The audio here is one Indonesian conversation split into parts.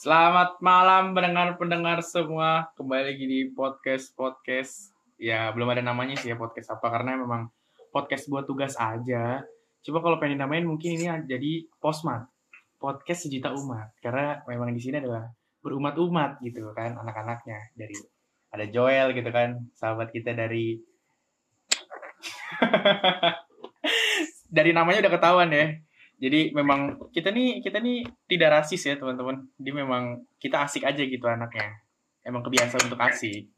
Selamat malam pendengar-pendengar semua. Kembali lagi di podcast-podcast. Ya, belum ada namanya sih ya podcast apa karena memang podcast buat tugas aja. Coba kalau pengen namain mungkin ini jadi Posmat. Podcast sejuta umat. Karena memang di sini adalah berumat-umat gitu kan anak-anaknya dari ada Joel gitu kan, sahabat kita dari dari namanya udah ketahuan ya. Jadi memang kita nih kita nih tidak rasis ya teman-teman. Dia memang kita asik aja gitu anaknya. Emang kebiasa untuk asik.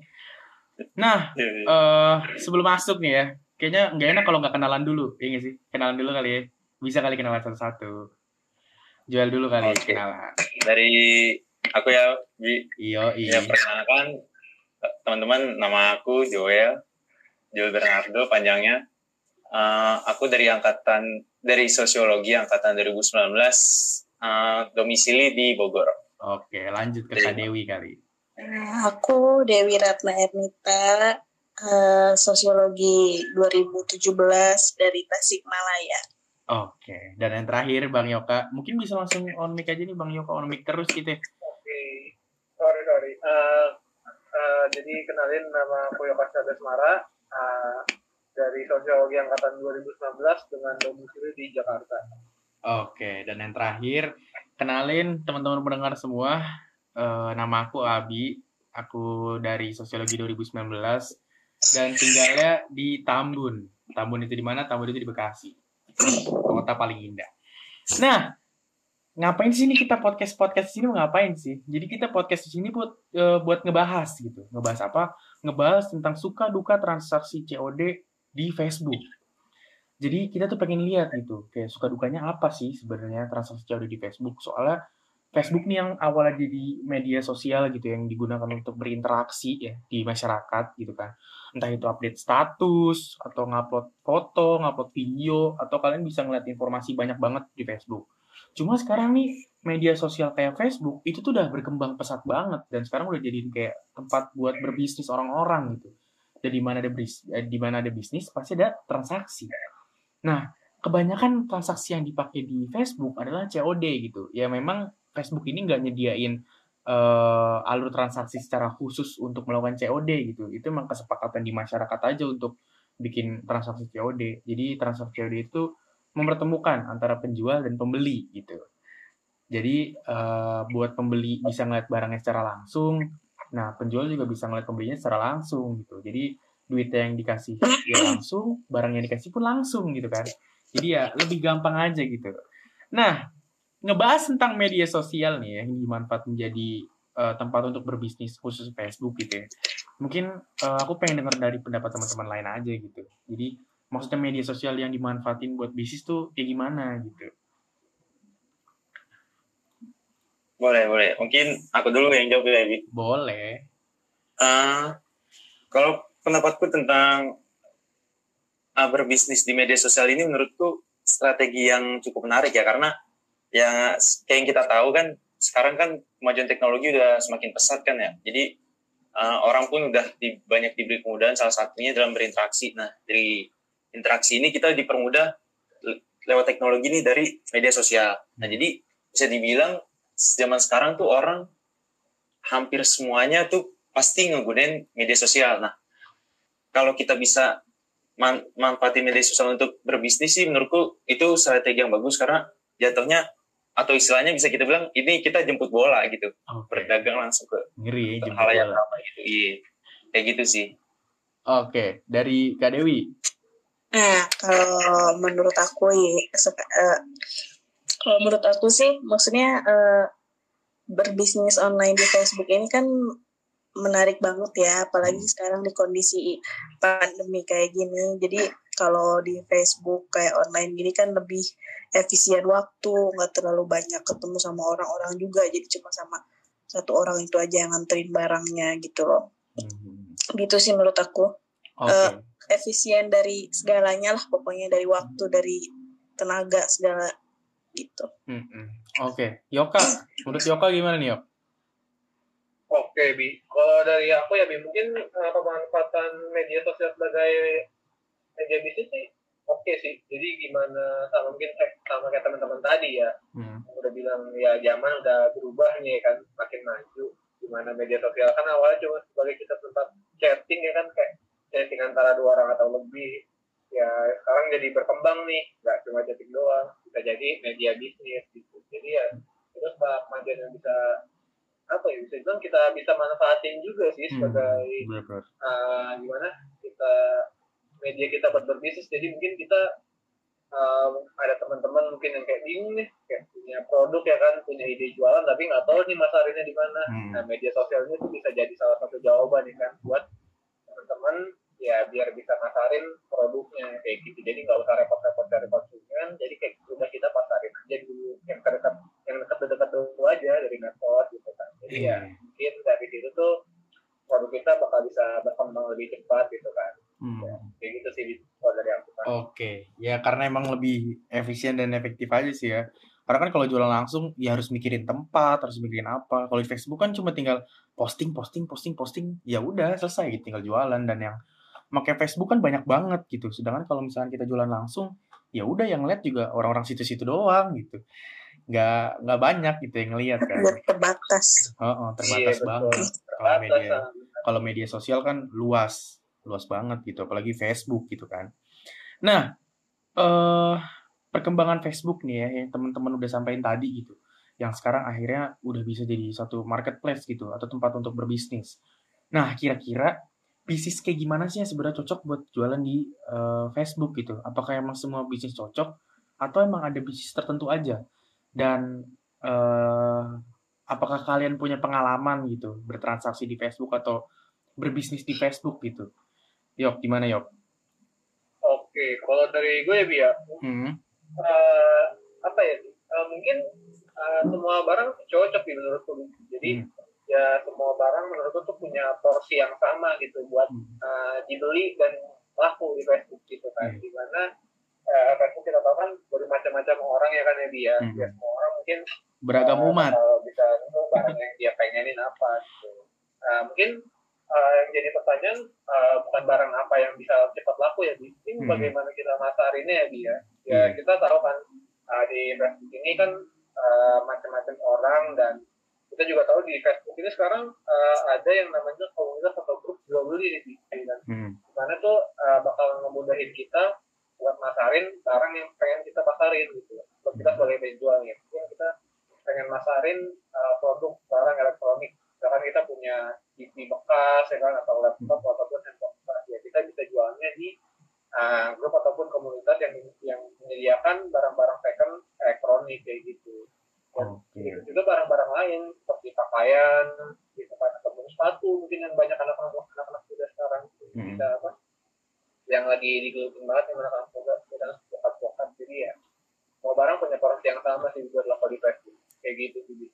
Nah, uh, sebelum masuk nih ya, kayaknya nggak enak kalau nggak kenalan dulu, ya nggak sih? Kenalan dulu kali ya. Bisa kali kenalan satu-satu. Jual dulu kali okay. kenalan. Dari aku ya, Bi. Iyo, iya. Ya, perkenalkan teman-teman, nama aku Joel. Joel Bernardo panjangnya. Uh, aku dari angkatan dari sosiologi angkatan 2019 uh, domisili di Bogor. Oke, lanjut ke Kak Dewi kali. Uh, aku Dewi Ratna Ernita, uh, sosiologi 2017 dari Tasikmalaya. Oke, dan yang terakhir Bang Yoka, mungkin bisa langsung on mic aja nih Bang Yoka on mic terus gitu. Ya. Oke, sorry sorry. Uh, uh, jadi kenalin nama aku Yoka Sabesmara. Uh, dari Sosiologi Angkatan 2019 dengan domisili di Jakarta. Oke, dan yang terakhir, kenalin teman-teman pendengar semua, uh, nama aku Abi, aku dari Sosiologi 2019, dan tinggalnya di Tambun. Tambun itu di mana? Tambun itu di Bekasi, kota paling indah. Nah, ngapain sih ini kita podcast podcast sini ngapain sih? Jadi kita podcast di sini buat uh, buat ngebahas gitu. Ngebahas apa? Ngebahas tentang suka duka transaksi COD di Facebook. Jadi kita tuh pengen lihat gitu, kayak suka dukanya apa sih sebenarnya transaksi COD di Facebook. Soalnya Facebook nih yang awalnya jadi media sosial gitu yang digunakan untuk berinteraksi ya di masyarakat gitu kan. Entah itu update status atau ngupload foto, ngupload video atau kalian bisa ngeliat informasi banyak banget di Facebook. Cuma sekarang nih media sosial kayak Facebook itu tuh udah berkembang pesat banget dan sekarang udah jadi kayak tempat buat berbisnis orang-orang gitu dan di mana ada bisnis, eh, di mana ada bisnis pasti ada transaksi. Nah, kebanyakan transaksi yang dipakai di Facebook adalah COD gitu. Ya memang Facebook ini nggak nyediain uh, alur transaksi secara khusus untuk melakukan COD gitu. Itu memang kesepakatan di masyarakat aja untuk bikin transaksi COD. Jadi transaksi COD itu mempertemukan antara penjual dan pembeli gitu. Jadi uh, buat pembeli bisa ngeliat barangnya secara langsung, Nah, penjual juga bisa ngeliat pembelinya secara langsung gitu. Jadi duitnya yang dikasih ya langsung, barang yang dikasih pun langsung gitu kan. Jadi ya lebih gampang aja gitu. Nah, ngebahas tentang media sosial nih ya, yang dimanfaat menjadi uh, tempat untuk berbisnis khusus Facebook gitu ya. Mungkin uh, aku pengen dengar dari pendapat teman-teman lain aja gitu. Jadi maksudnya media sosial yang dimanfaatin buat bisnis tuh kayak gimana gitu. Boleh, boleh. Mungkin aku dulu yang jawab ya, Bi. Boleh. Uh, kalau pendapatku tentang uh, berbisnis di media sosial ini menurutku strategi yang cukup menarik ya karena ya kayak yang kita tahu kan sekarang kan kemajuan teknologi udah semakin pesat kan ya. Jadi uh, orang pun udah di, banyak diberi kemudahan salah satunya dalam berinteraksi. Nah, dari interaksi ini kita dipermudah lewat teknologi ini dari media sosial. Nah, jadi bisa dibilang zaman sekarang tuh orang hampir semuanya tuh pasti ngegunain media sosial. Nah, kalau kita bisa man manfaatin media sosial untuk berbisnis sih menurutku itu strategi yang bagus karena jatuhnya atau istilahnya bisa kita bilang ini kita jemput bola gitu okay. berdagang langsung ke ngeri ya, hal yang apa gitu iya kayak gitu sih oke okay. dari kak Dewi nah kalau menurut aku ya uh, kalau menurut aku sih, maksudnya uh, berbisnis online di Facebook ini kan menarik banget ya, apalagi sekarang di kondisi pandemi kayak gini. Jadi kalau di Facebook kayak online gini kan lebih efisien waktu, nggak terlalu banyak ketemu sama orang-orang juga, jadi cuma sama satu orang itu aja yang nganterin barangnya gitu loh. Hmm. Gitu sih menurut aku. Okay. Uh, eh, efisien dari segalanya lah, pokoknya dari waktu, dari tenaga segala gitu. Hmm, hmm. Oke, okay. Yoka, menurut Yoka gimana nih Yok? Oke, okay, Bi. Kalau dari aku ya, Bi, mungkin uh, pemanfaatan media sosial sebagai media bisnis sih oke sih jadi gimana sama mungkin eh, sama kayak teman-teman tadi ya Hmm. udah bilang ya zaman udah berubah nih kan makin maju gimana media sosial kan awalnya cuma sebagai kita tempat chatting ya kan kayak chatting antara dua orang atau lebih ya sekarang jadi berkembang nih nggak cuma chatting doang bisa jadi media bisnis gitu jadi ya itu kemajuan yang bisa apa ya bisa bilang kita bisa manfaatin juga sih Hmm. sebagai Bener-bener. uh, gimana kita media kita buat berbisnis jadi mungkin kita um, ada teman-teman mungkin yang kayak bingung nih kayak punya produk ya kan punya ide jualan tapi nggak tahu nih masarinnya di mana Hmm. nah media sosial ini tuh bisa jadi salah satu jawaban ya kan buat teman-teman ya biar bisa masarin produknya kayak gitu jadi nggak usah repot-repot cari konsumen jadi kayak udah kita pasarin aja dulu yang terdekat yang dekat-dekat dulu aja dari medsos gitu kan jadi ya Iya. mungkin dari situ tuh produk kita bakal bisa berkembang lebih cepat gitu kan Hmm. kayak gitu sih kalau dari aku kan Oke, ya karena emang lebih efisien dan efektif aja sih ya. Karena kan kalau jualan langsung ya harus mikirin tempat, harus mikirin apa. Kalau di Facebook kan cuma tinggal posting, posting, posting, posting, ya udah selesai gitu, tinggal jualan dan yang pakai Facebook kan banyak banget gitu. Sedangkan kalau misalnya kita jualan langsung, ya udah yang lihat juga orang-orang situ-situ doang gitu. Nggak nggak banyak gitu yang ngelihat kan. Terbatas. Oh, oh, Iya, terbatas betul. banget. Kalau media kalau media sosial kan luas luas banget gitu apalagi Facebook gitu kan nah eh perkembangan Facebook nih ya yang teman-teman udah sampaikan tadi gitu yang sekarang akhirnya udah bisa jadi satu marketplace gitu atau tempat untuk berbisnis nah kira-kira bisnis kayak gimana sih yang sebenarnya cocok buat jualan di eh, Facebook gitu? Apakah emang semua bisnis cocok atau emang ada bisnis tertentu aja? Dan eh apakah kalian punya pengalaman gitu bertransaksi di Facebook atau berbisnis di Facebook gitu? Yok gimana Yok? Oke kalau dari gue ya Bi ya. Hmm. eh, apa ya eh, mungkin eh, semua barang cocok sih menurutku jadi Hmm. Ya semua barang menurutku tuh punya porsi yang sama gitu buat eh, dibeli dan laku di Facebook gitu kan Hmm. di mana eh, Facebook kita tahu kan bermacam-macam orang ya kan ya dia Hmm. ya semua orang mungkin beragam eh, umat bakal bisa nemu barang yang dia pengenin apa gitu Nah, mungkin eh, yang jadi pertanyaan eh, bukan barang apa yang bisa cepat laku ya Bi. ini Hmm. bagaimana kita masarinnya ya dia ya Hmm. kita tahu kan eh, di Facebook ini kan eh, macam-macam orang dan kita juga tahu di Facebook ini sekarang eh, ada yang namanya komunitas atau grup jual beli di sini dan hmm. mana tuh eh, bakal ngemudahin kita buat masarin barang yang pengen kita pasarin gitu. Buat kita sebagai penjual ya. Mungkin kita pengen masarin eh, produk barang elektronik. Misalkan kita punya TV bekas ya kan atau laptop ataupun handphone bekas ya. Kita bisa jualnya di eh, grup ataupun komunitas yang yang menyediakan barang-barang second elektronik kayak gitu. Dan begitu juga barang-barang lain pakaian gitu kan ataupun sepatu mungkin yang banyak anak-anak anak-anak muda sekarang. Hmm. bisa apa? Yang lagi digelutin banget yang anak-anak muda kita bokap-bokap jadi ya mau barang punya porsi yang sama sih buat laku di Facebook kayak gitu sih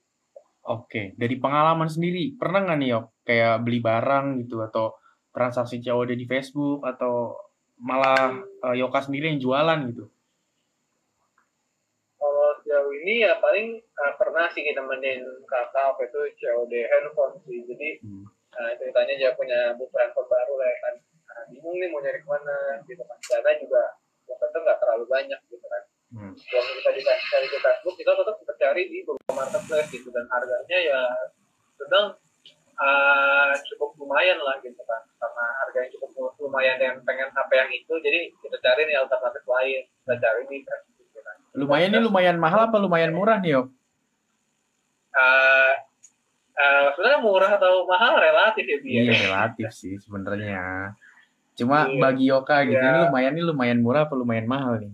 Oke, dari pengalaman sendiri, pernah nggak nih Yok, kayak beli barang gitu atau transaksi COD di Facebook atau malah eh, Yoka sendiri yang jualan gitu? Ini ya paling eh, pernah sih nemenin kakak apa itu COD handphone sih jadi Hmm. Nah, ceritanya dia punya buku handphone baru lah ya kan. Nah, bingung nih mau nyari ke mana gitu kan. Dana juga waktu itu nggak terlalu banyak gitu kan. Hmm. Waktu kita di cari di Facebook, kita tetap kita cari di beberapa marketplace gitu dan harganya ya sedang uh, cukup lumayan lah gitu kan. Karena harganya cukup lumayan yang pengen HP yang itu, jadi kita cari nih alternatif lain. Kita cari di Facebook gitu kan. Lumayan nih lumayan mahal apa lumayan murah nih Yok? Uh, uh, sebenarnya murah atau mahal relatif ya Bi, ya. Iya relatif sih sebenarnya. Cuma Iya. bagi Yoka gitu Iya. ini lumayan nih lumayan murah apa lumayan mahal nih?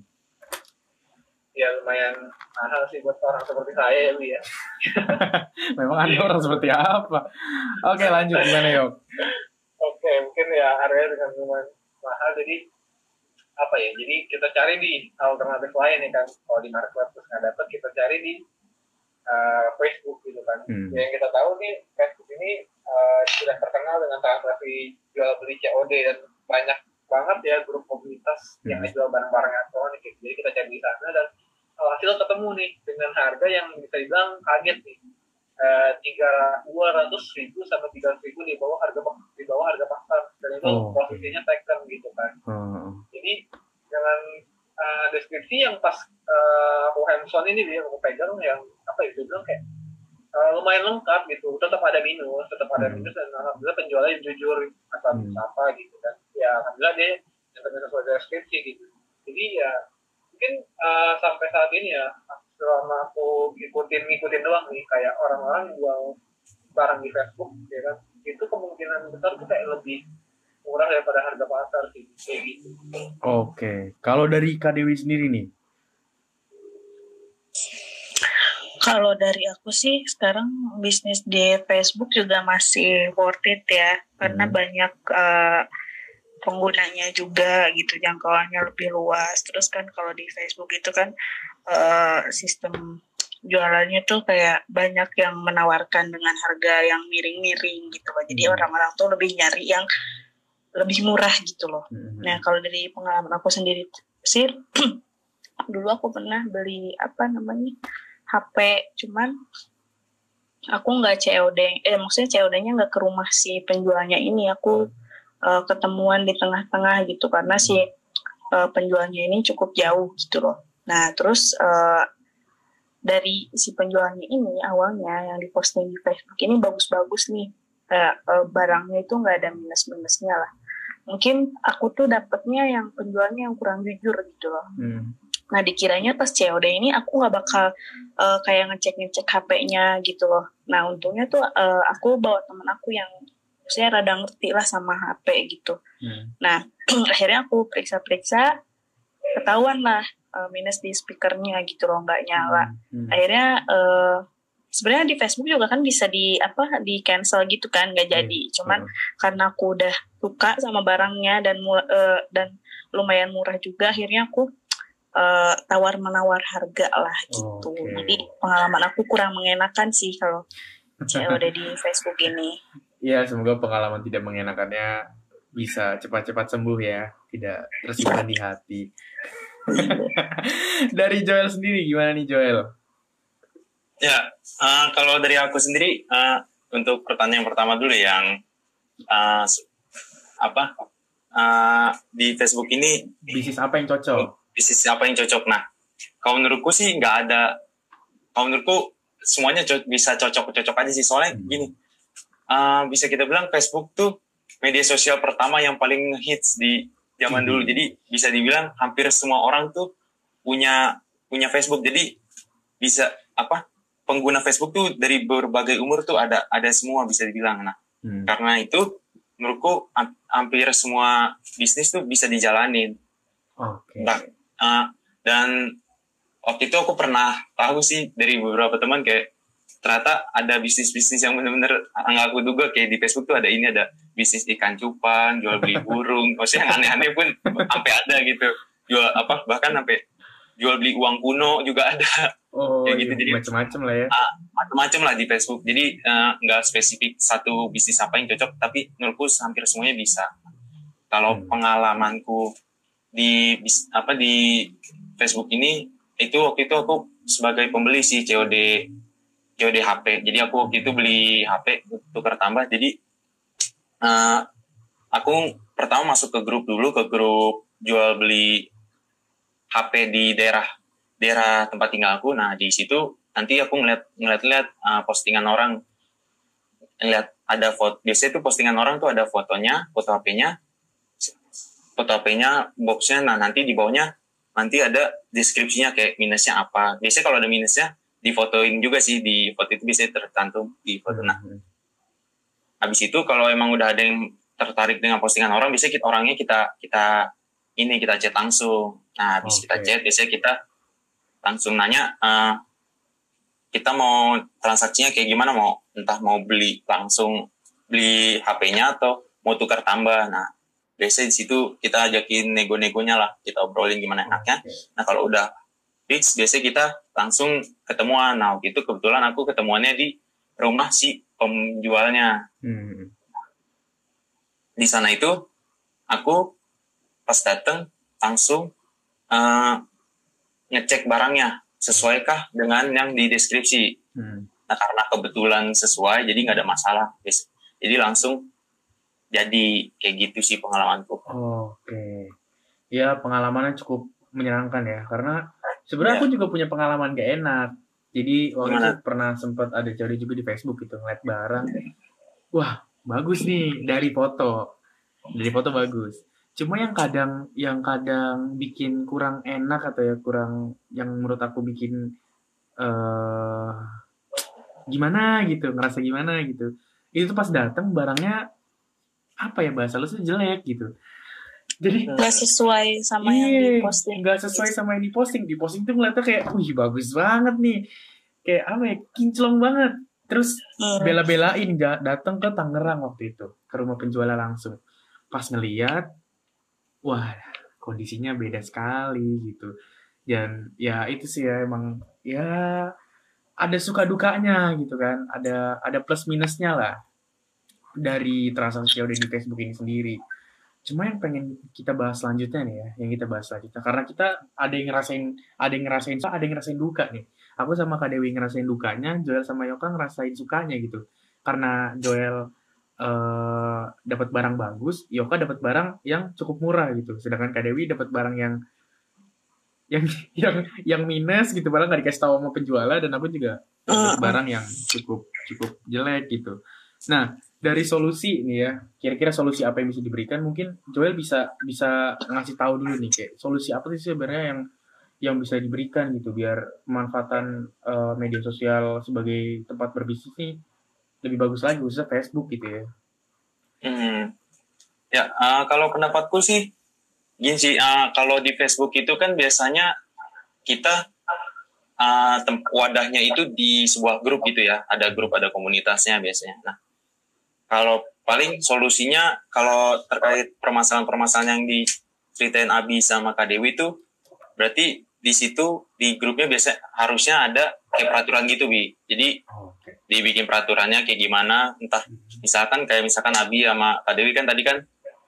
ya lumayan mahal sih buat orang seperti saya ya Bi ya. Memang ada orang seperti apa? Oke lanjut gimana Yok? Oke, mungkin ya harganya dengan lumayan mahal jadi apa ya? Jadi kita cari di alternatif lain ya kan. Kalau di marketplace terus nggak dapet, kita cari di uh, Facebook gitu kan. Hmm. Yang kita tahu nih Facebook ini uh, sudah terkenal dengan transaksi jual beli COD dan banyak banget ya grup komunitas yang Hmm. menjual barang-barang elektronik. gitu. Jadi kita cari di sana dan hasil ketemu nih dengan harga yang bisa dibilang kaget nih tiga dua ratus ribu sampai tiga ribu di bawah harga di bawah harga pasar dan itu Oh, posisinya taken gitu kan Hmm. jadi dengan deskripsi yang pas uh, aku hands-on ini dia aku pegang yang apa ya dia bilang kayak uh, lumayan lengkap gitu tetap ada minus tetap ada Hmm. minus dan alhamdulillah penjualnya jujur asal Hmm. apa gitu kan ya alhamdulillah dia yang sesuai deskripsi gitu jadi ya mungkin uh, sampai saat ini ya selama aku ngikutin ngikutin doang nih. Kayak orang-orang jual barang di Facebook ya kan? Itu kemungkinan besar tuh kayak lebih murah daripada harga pasar sih. Kayak gitu. Oke, kalau dari Kak Dewi sendiri nih, Kalau dari aku sih sekarang bisnis di Facebook juga masih worth it ya. Karena Hmm. banyak eh, penggunanya juga gitu jangkauannya lebih luas. Terus kan kalau di Facebook itu kan eh, sistem jualannya tuh kayak banyak yang menawarkan dengan harga yang miring-miring gitu loh. Jadi Hmm. orang-orang tuh lebih nyari yang lebih murah gitu loh. Mhm. Nah, kalau dari pengalaman aku sendiri sih, dulu aku pernah beli apa namanya HP, cuman aku nggak COD, eh maksudnya COD-nya nggak ke rumah si penjualnya ini, aku eh, ketemuan di tengah-tengah gitu karena si eh, penjualnya ini cukup jauh gitu loh. Nah, terus eh, dari si penjualnya ini awalnya yang diposting di Facebook ini bagus-bagus nih, Eh, eh, barangnya itu nggak ada minus-minusnya lah mungkin aku tuh dapetnya yang penjualnya yang kurang jujur gitu loh. Hmm. Nah dikiranya pas COD ini aku nggak bakal eh, kayak ngecek-ngecek HP-nya gitu loh. Nah untungnya tuh eh, aku bawa temen aku yang saya rada ngerti lah sama HP gitu. Hmm. Nah akhirnya aku periksa-periksa ketahuan lah eh, minus di speakernya gitu loh nggak nyala. Hmm. Akhirnya eh, sebenarnya di Facebook juga kan bisa di apa di cancel gitu kan nggak jadi. Cuman Hmm. karena aku udah suka sama barangnya dan eh, dan lumayan murah juga akhirnya aku eh, tawar menawar harga lah gitu Oke. jadi pengalaman aku kurang mengenakan sih kalau COD di Facebook ini Iya, semoga pengalaman tidak mengenakannya bisa cepat-cepat sembuh ya, tidak tersimpan di hati. dari Joel sendiri gimana nih Joel? Ya, eh, kalau dari aku sendiri eh, untuk pertanyaan pertama dulu yang s- apa eh, di Facebook ini Bisnis apa yang cocok? bisnis apa yang cocok? Nah, kalau menurutku sih nggak ada. Kalau menurutku semuanya co- bisa cocok-cocok aja sih. Soalnya Hmm. gini, eh, bisa kita bilang Facebook tuh media sosial pertama yang paling hits di zaman Hmm. dulu. Jadi bisa dibilang hampir semua orang tuh punya punya Facebook. Jadi bisa apa pengguna Facebook tuh dari berbagai umur tuh ada ada semua bisa dibilang. Nah, Hmm. karena itu menurutku ham- hampir semua bisnis tuh bisa dijalanin. Oke. Nah, uh, dan waktu itu aku pernah tahu sih dari beberapa teman kayak ternyata ada bisnis-bisnis yang benar-benar nggak aku duga kayak di Facebook tuh ada ini ada bisnis ikan cupang, jual beli burung, maksudnya yang aneh-aneh pun sampai ada gitu. Jual apa bahkan sampai jual beli uang kuno juga ada Oh, Kayak gitu, iya, jadi- macam-macam lah ya. macam-macam lah di Facebook. Jadi eh, nggak spesifik satu bisnis apa yang cocok, tapi menurutku hampir semuanya bisa. Kalau Hmm. pengalamanku di bis- apa di Facebook ini itu waktu itu aku sebagai pembeli sih COD COD HP. Jadi aku waktu itu beli HP tukar tambah. Jadi eh, aku pertama masuk ke grup dulu ke grup jual beli HP di daerah daerah tempat tinggal aku. Nah di situ nanti aku ngeliat ngeliat-liat uh, postingan orang ngeliat ada foto biasanya tuh postingan orang tuh ada fotonya foto HP-nya foto HP-nya boxnya nah nanti di bawahnya nanti ada deskripsinya kayak minusnya apa biasanya kalau ada minusnya difotoin juga sih di foto itu biasanya tercantum di foto nah Hmm. habis itu kalau emang udah ada yang tertarik dengan postingan orang biasanya kita orangnya kita kita ini kita chat langsung nah habis kita Oke. chat biasanya kita langsung nanya eh, kita mau transaksinya kayak gimana mau entah mau beli langsung beli HP-nya atau mau tukar tambah nah biasanya di situ kita ajakin nego-negonya lah kita obrolin gimana enaknya Oke. nah kalau udah fix biasanya kita langsung ketemuan. Nah gitu kebetulan aku ketemuannya di rumah si penjualnya Hmm. di sana itu aku pas dateng langsung eh, ngecek barangnya. Sesuaikah dengan yang di deskripsi Hmm. nah karena kebetulan sesuai jadi nggak ada masalah. Jadi langsung jadi kayak gitu sih pengalamanku. Oke. Ya, pengalamannya cukup menyenangkan ya. Karena sebenarnya aku juga punya pengalaman gak enak. Jadi waktu itu pernah sempat ada cari juga di Facebook gitu ngeliat barang wah bagus nih dari foto. Dari foto bagus. Cuma yang kadang yang kadang bikin kurang enak atau ya kurang yang menurut aku bikin eh gimana gitu ngerasa gimana gitu. Itu pas datang barangnya apa ya bahasa lu tuh jelek gitu jadi Nggak sesuai sama yang Iya, diposting. nggak sesuai sama yang diposting. Di posting tuh ngeliatnya kayak, wih bagus banget nih. Kayak apa ya, kinclong banget. Terus Hmm. bela-belain datang ke Tangerang waktu itu ke rumah penjualnya langsung. Pas ngeliat, wah kondisinya beda sekali gitu. Dan ya itu sih ya emang ya ada suka dukanya gitu kan. Ada ada plus minusnya lah dari transaksi yang udah di Facebook ini sendiri. Cuma yang pengen kita bahas selanjutnya nih ya, yang kita bahas selanjutnya. Karena kita ada yang ngerasain, ada yang ngerasain suka, ada yang ngerasain duka nih. Aku sama Kak Dewi ngerasain dukanya, Joel sama Yoka ngerasain sukanya gitu. Karena Joel eh dapat barang bagus, Yoka dapat barang yang cukup murah gitu. Sedangkan Kak Dewi dapat barang yang yang yang yang minus gitu, barang nggak dikasih tahu sama penjualnya dan aku juga dapat barang yang cukup cukup jelek gitu. Nah, dari solusi nih ya, kira-kira solusi apa yang bisa diberikan? Mungkin Joel bisa bisa ngasih tahu dulu nih kayak solusi apa sih sebenarnya yang yang bisa diberikan gitu biar pemanfaatan eh, media sosial sebagai tempat berbisnis nih lebih bagus lagi khususnya Facebook gitu ya. Hmm. Ya, eh, kalau pendapatku sih, gini sih, eh, kalau di Facebook itu kan biasanya kita tem- wadahnya itu di sebuah grup gitu ya, ada grup, ada komunitasnya biasanya. Nah, kalau paling solusinya kalau terkait permasalahan-permasalahan yang diceritain Abi sama Kak Dewi itu, berarti di situ di grupnya biasa harusnya ada kayak peraturan gitu bi. Jadi dibikin peraturannya kayak gimana entah misalkan kayak misalkan Abi sama Kak Dewi kan tadi kan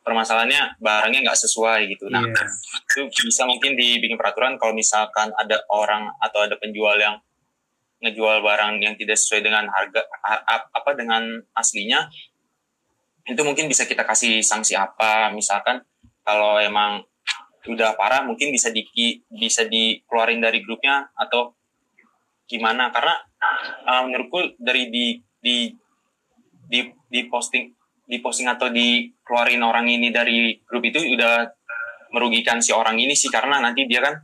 permasalahannya barangnya nggak sesuai gitu nah Iya. itu bisa mungkin dibikin peraturan kalau misalkan ada orang atau ada penjual yang ngejual barang yang tidak sesuai dengan harga apa dengan aslinya itu mungkin bisa kita kasih sanksi apa? Misalkan kalau emang udah parah mungkin bisa di bisa dikeluarin dari grupnya atau gimana? Karena uh, menurutku dari di di di di posting di posting atau dikeluarin orang ini dari grup itu udah merugikan si orang ini sih. Karena nanti dia kan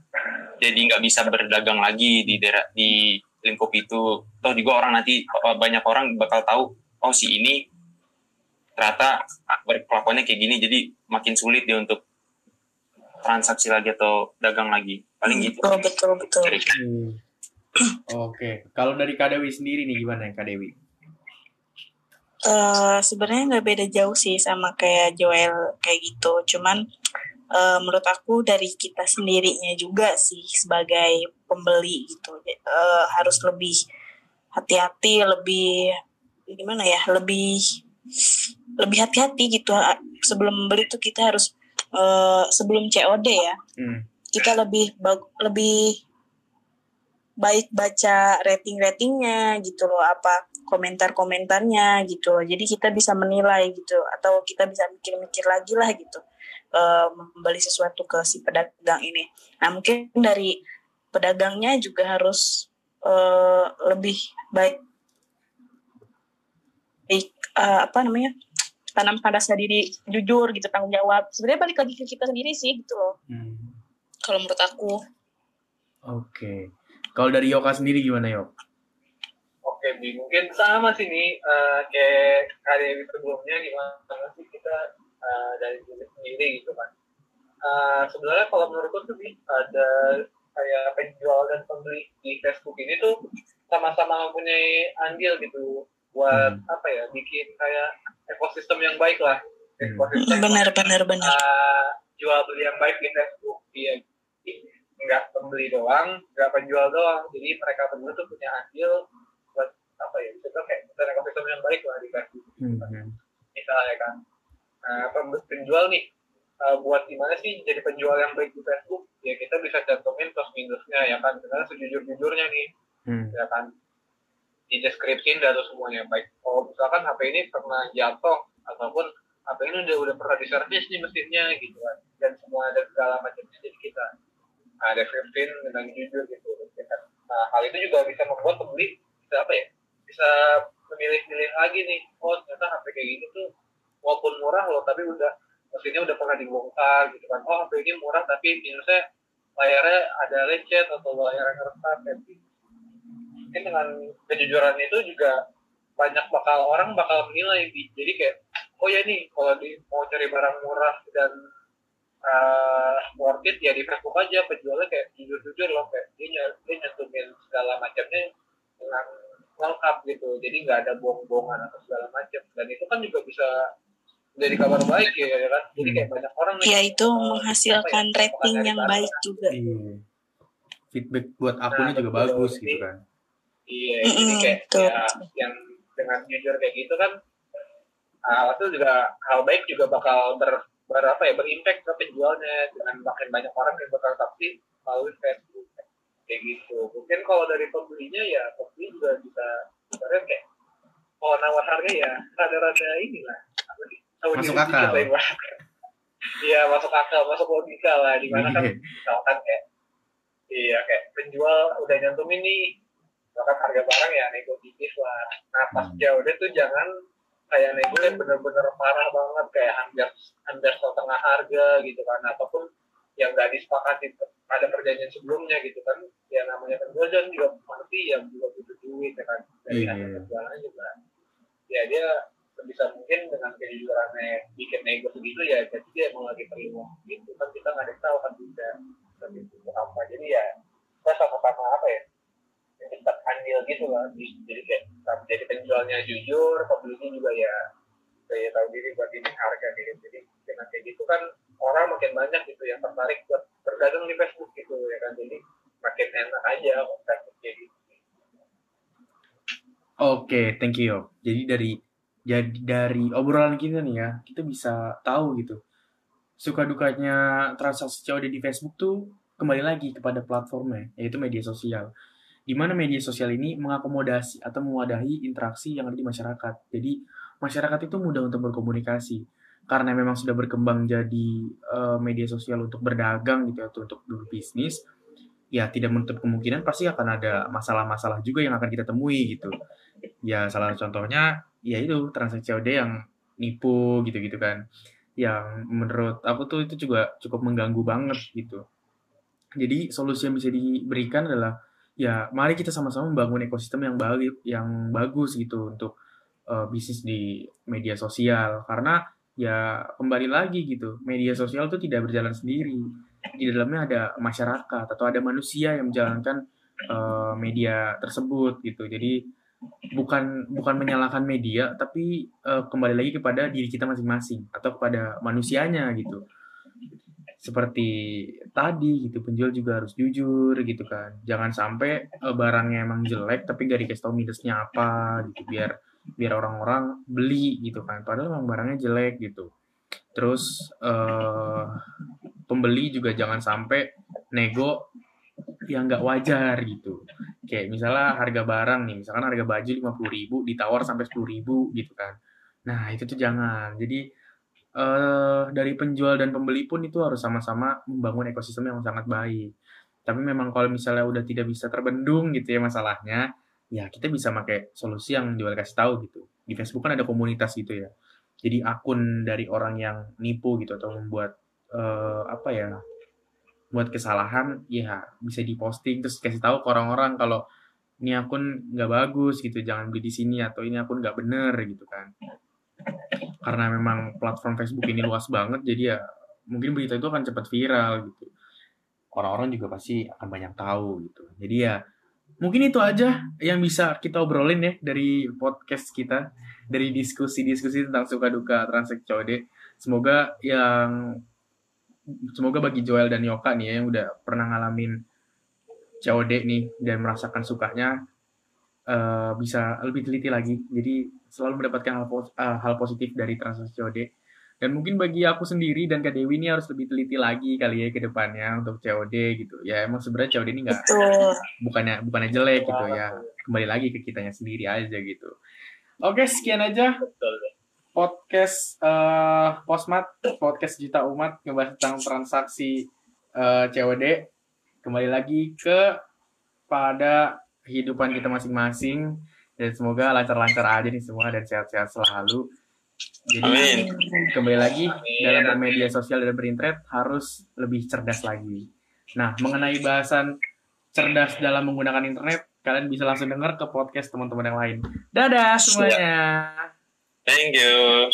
jadi nggak bisa berdagang lagi di daerah di lingkup itu. Toh juga orang nanti uh, banyak orang bakal tahu oh si ini ternyata berkelakuannya kayak gini jadi makin sulit dia untuk transaksi lagi atau dagang lagi paling gitu Betul, betul, betul. dari Hmm. Oke, kalau dari Kak Dewi sendiri nih gimana ya Kak Dewi? Eh, sebenarnya nggak beda jauh sih sama kayak Joel kayak gitu. Cuman eh, menurut aku dari kita sendirinya juga sih sebagai pembeli gitu Eh, harus lebih hati-hati, lebih gimana ya, lebih lebih hati-hati gitu. Sebelum beli tuh kita harus eh, sebelum COD ya. Hmm. kita lebih lebih baik baca rating-ratingnya gitu loh apa komentar-komentarnya gitu loh. Jadi kita bisa menilai gitu atau kita bisa mikir-mikir lagi lah gitu membeli sesuatu ke si pedagang ini. Nah mungkin dari pedagangnya juga harus eh, lebih baik baik eh, apa namanya tanam pada diri jujur gitu tanggung jawab sebenarnya balik lagi ke kita sendiri sih gitu loh Hmm. kalau menurut aku Oke. Kalau dari Yoka sendiri gimana Yok? Oke, Bi. Mungkin sama sih nih, eh, kayak kali sebelumnya gimana sih kita eh, dari diri sendiri gitu kan. Eh, sebenarnya kalau menurutku tuh Bi, ada kayak penjual dan pembeli di Facebook ini tuh sama-sama mempunyai andil gitu buat Hmm. apa ya bikin kayak ekosistem yang baik lah. Hmm. ekosistem benar benar benar. uh, jual beli yang baik di Facebook. Iya. Nggak pembeli doang nggak penjual doang. Jadi mereka berdua tuh punya andil buat apa ya bilang kayak bukan ekosistem yang baik lah di Facebook Hmm. misalnya kan. Nah, pem- penjual nih uh, buat gimana sih jadi penjual yang baik di Facebook? Ya kita bisa cantumin plus minusnya ya kan? Karena sejujur jujurnya nih. Hmm. ya kan di deskripsi ada semuanya. Baik kalau misalkan HP ini pernah jatuh ataupun HP ini udah udah pernah diservis nih mesinnya gitu kan dan semua ada segala macamnya jadi kita ada 15 dengan jujur gitu. Kan? nah hal itu juga bisa membuat pembeli bisa apa ya bisa memilih-milih lagi nih oh ternyata HP kayak gini tuh walaupun murah loh tapi udah mesinnya udah pernah dibongkar gitu kan. Oh HP ini murah tapi minusnya layarnya ada lecet atau layarnya retak gitu mungkin dengan kejujuran itu juga banyak bakal orang bakal menilai jadi kayak oh ya nih kalau di mau cari barang murah dan uh, worth it ya di Facebook aja penjualnya kayak jujur-jujur loh kayak dia, dia nyentuhin segala macamnya dengan lengkap gitu. Jadi nggak ada bohong-bohongan atau segala macam. Dan itu kan juga bisa jadi kabar baik ya, ya kan? Jadi kayak banyak orang ya itu uh, menghasilkan ya, rating yang baik juga. Iya. feedback buat akunnya nah, juga betul. bagus gitu kan iya mm -hmm, jadi kayak ya, yang dengan jujur kayak gitu kan hal itu juga hal baik juga bakal ber, ber apa ya berimpact ke penjualnya. Dengan makin banyak orang yang bertransaksi melalui Facebook kayak gitu. Mungkin kalau dari pembelinya ya pembeli juga bisa sebenarnya kayak oh nawar harga ya rada-rada inilah. Apa sih? Masuk akal. iya masuk akal masuk logika lah di mana kan iya. misalkan kayak iya kayak penjual udah nyantumin nih misalkan harga barang ya negatif lah. Nah pas hmm. jauh deh tuh jangan kayak nego yang bener-bener parah banget. Kayak hampir hampir setengah harga gitu kan. Ataupun yang gak disepakati ada perjanjian sebelumnya gitu kan. Ya namanya penjual dan juga pasti yang juga butuh duit ya kan. Dari yeah. hasil penjualannya juga ya dia sebisa mungkin dengan kejujurannya bikin nego segitu ya jadi dia mau lagi terima. Gitu kan kita nggak ada tahu kan bisa itu apa? Jadi ya kita sama-sama apa ya cepat andil gitu lah jadi kayak jadi penjualnya jujur pembelinya juga ya saya tahu diri buat ini harga gitu jadi dengan kayak gitu kan orang makin banyak gitu yang tertarik buat berdagang di Facebook gitu ya kan jadi makin enak aja Facebooknya gitu Oke, okay, thank you. Jadi dari jadi dari obrolan kita nih ya, kita bisa tahu gitu. Suka dukanya transaksi COD di Facebook tuh kembali lagi kepada platformnya, yaitu media sosial. Di mana media sosial ini mengakomodasi atau mewadahi interaksi yang ada di masyarakat. Jadi masyarakat itu mudah untuk berkomunikasi karena memang sudah berkembang jadi uh, media sosial untuk berdagang gitu ya, untuk berbisnis. Ya tidak menutup kemungkinan pasti akan ada masalah-masalah juga yang akan kita temui gitu. Ya salah contohnya ya itu transaksi COD yang nipu gitu-gitu kan yang menurut aku tuh itu juga cukup mengganggu banget gitu jadi solusi yang bisa diberikan adalah ya mari kita sama-sama membangun ekosistem yang bagus yang bagus gitu untuk uh, bisnis di media sosial. Karena ya kembali lagi gitu media sosial itu tidak berjalan sendiri. Di dalamnya ada masyarakat atau ada manusia yang menjalankan uh, media tersebut gitu. Jadi bukan bukan menyalahkan media tapi uh, kembali lagi kepada diri kita masing-masing atau kepada manusianya gitu seperti tadi gitu penjual juga harus jujur gitu kan jangan sampai uh, barangnya emang jelek tapi gak dikasih tau minusnya apa gitu biar biar orang-orang beli gitu kan padahal emang barangnya jelek gitu terus uh, pembeli juga jangan sampai nego yang nggak wajar gitu. Kayak misalnya harga barang nih, misalkan harga baju lima puluh ribu ditawar sampai sepuluh ribu gitu kan. Nah itu tuh jangan. Jadi uh, dari penjual dan pembeli pun itu harus sama-sama membangun ekosistem yang sangat baik. Tapi memang kalau misalnya udah tidak bisa terbendung gitu ya masalahnya, ya kita bisa pakai solusi yang jual kasih tahu gitu. Di Facebook kan ada komunitas gitu ya. Jadi akun dari orang yang nipu gitu atau membuat uh, apa ya buat kesalahan ya bisa diposting terus kasih tahu ke orang-orang kalau ini akun nggak bagus gitu jangan beli di sini atau ini akun nggak bener gitu kan karena memang platform Facebook ini luas banget jadi ya mungkin berita itu akan cepat viral gitu. Orang-orang juga pasti akan banyak tahu gitu. Jadi ya mungkin itu aja yang bisa kita obrolin ya dari podcast kita dari diskusi-diskusi tentang suka duka transaksi COD semoga yang semoga bagi Joel dan Yoka nih ya, yang udah pernah ngalamin COD nih dan merasakan sukanya uh, bisa lebih teliti lagi. Jadi selalu mendapatkan hal, uh, hal positif dari transaksi COD. Dan mungkin bagi aku sendiri dan Kak Dewi ini harus lebih teliti lagi kali ya ke depannya untuk COD gitu. Ya emang sebenarnya COD ini nggak bukannya bukannya jelek gitu ya. Kembali lagi ke kitanya sendiri aja gitu. Oke, sekian aja. Betul podcast uh, Posmat, podcast Juta Umat ngebahas tentang transaksi uh, COD. kembali lagi ke pada kehidupan kita masing-masing dan semoga lancar-lancar aja nih semua dan sehat-sehat selalu. Jadi Amin. kembali lagi dalam bermedia sosial dan berinternet harus lebih cerdas lagi. Nah, mengenai bahasan cerdas dalam menggunakan internet, kalian bisa langsung dengar ke podcast teman-teman yang lain. Dadah semuanya. Thank you.